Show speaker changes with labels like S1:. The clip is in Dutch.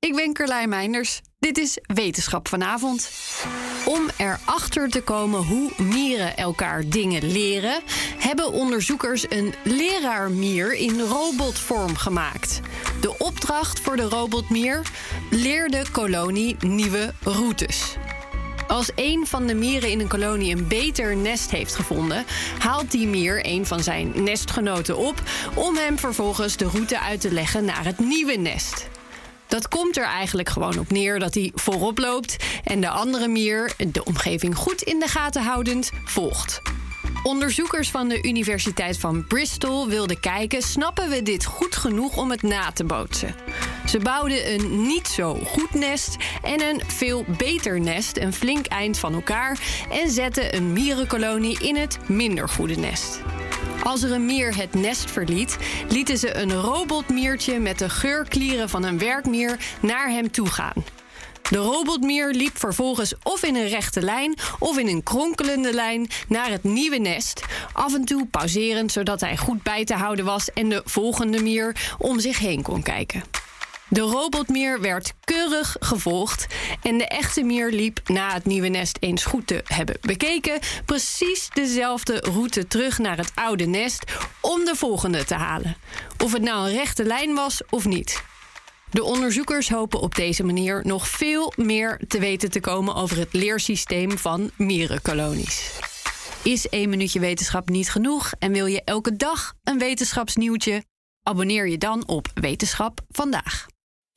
S1: Ik ben Carlijn Meinders. Dit is Wetenschap vanavond. Om erachter te komen hoe mieren elkaar dingen leren, hebben onderzoekers een leraarmier in robotvorm gemaakt. De opdracht voor de robotmier: leer de kolonie nieuwe routes. Als een van de mieren in een kolonie een beter nest heeft gevonden, haalt die mier een van zijn nestgenoten op om hem vervolgens de route uit te leggen naar het nieuwe nest. Dat komt er eigenlijk gewoon op neer dat hij voorop loopt en de andere mier, de omgeving goed in de gaten houdend, volgt. Onderzoekers van de Universiteit van Bristol wilden kijken: snappen we dit goed genoeg om het na te bootsen? Ze bouwden een niet zo goed nest en een veel beter nest, een flink eind van elkaar, en zetten een mierenkolonie in het minder goede nest. Als er een mier het nest verliet, lieten ze een robotmiertje met de geurklieren van een werkmier naar hem toe gaan. De robotmier liep vervolgens of in een rechte lijn of in een kronkelende lijn naar het nieuwe nest, af en toe pauserend zodat hij goed bij te houden was en de volgende mier om zich heen kon kijken. De robotmier werd keurig gevolgd en de echte mier liep na het nieuwe nest eens goed te hebben bekeken precies dezelfde route terug naar het oude nest om de volgende te halen. Of het nou een rechte lijn was of niet. De onderzoekers hopen op deze manier nog veel meer te weten te komen over het leersysteem van mierenkolonies. Is één minuutje wetenschap niet genoeg en wil je elke dag een wetenschapsnieuwtje? Abonneer je dan op Wetenschap vandaag.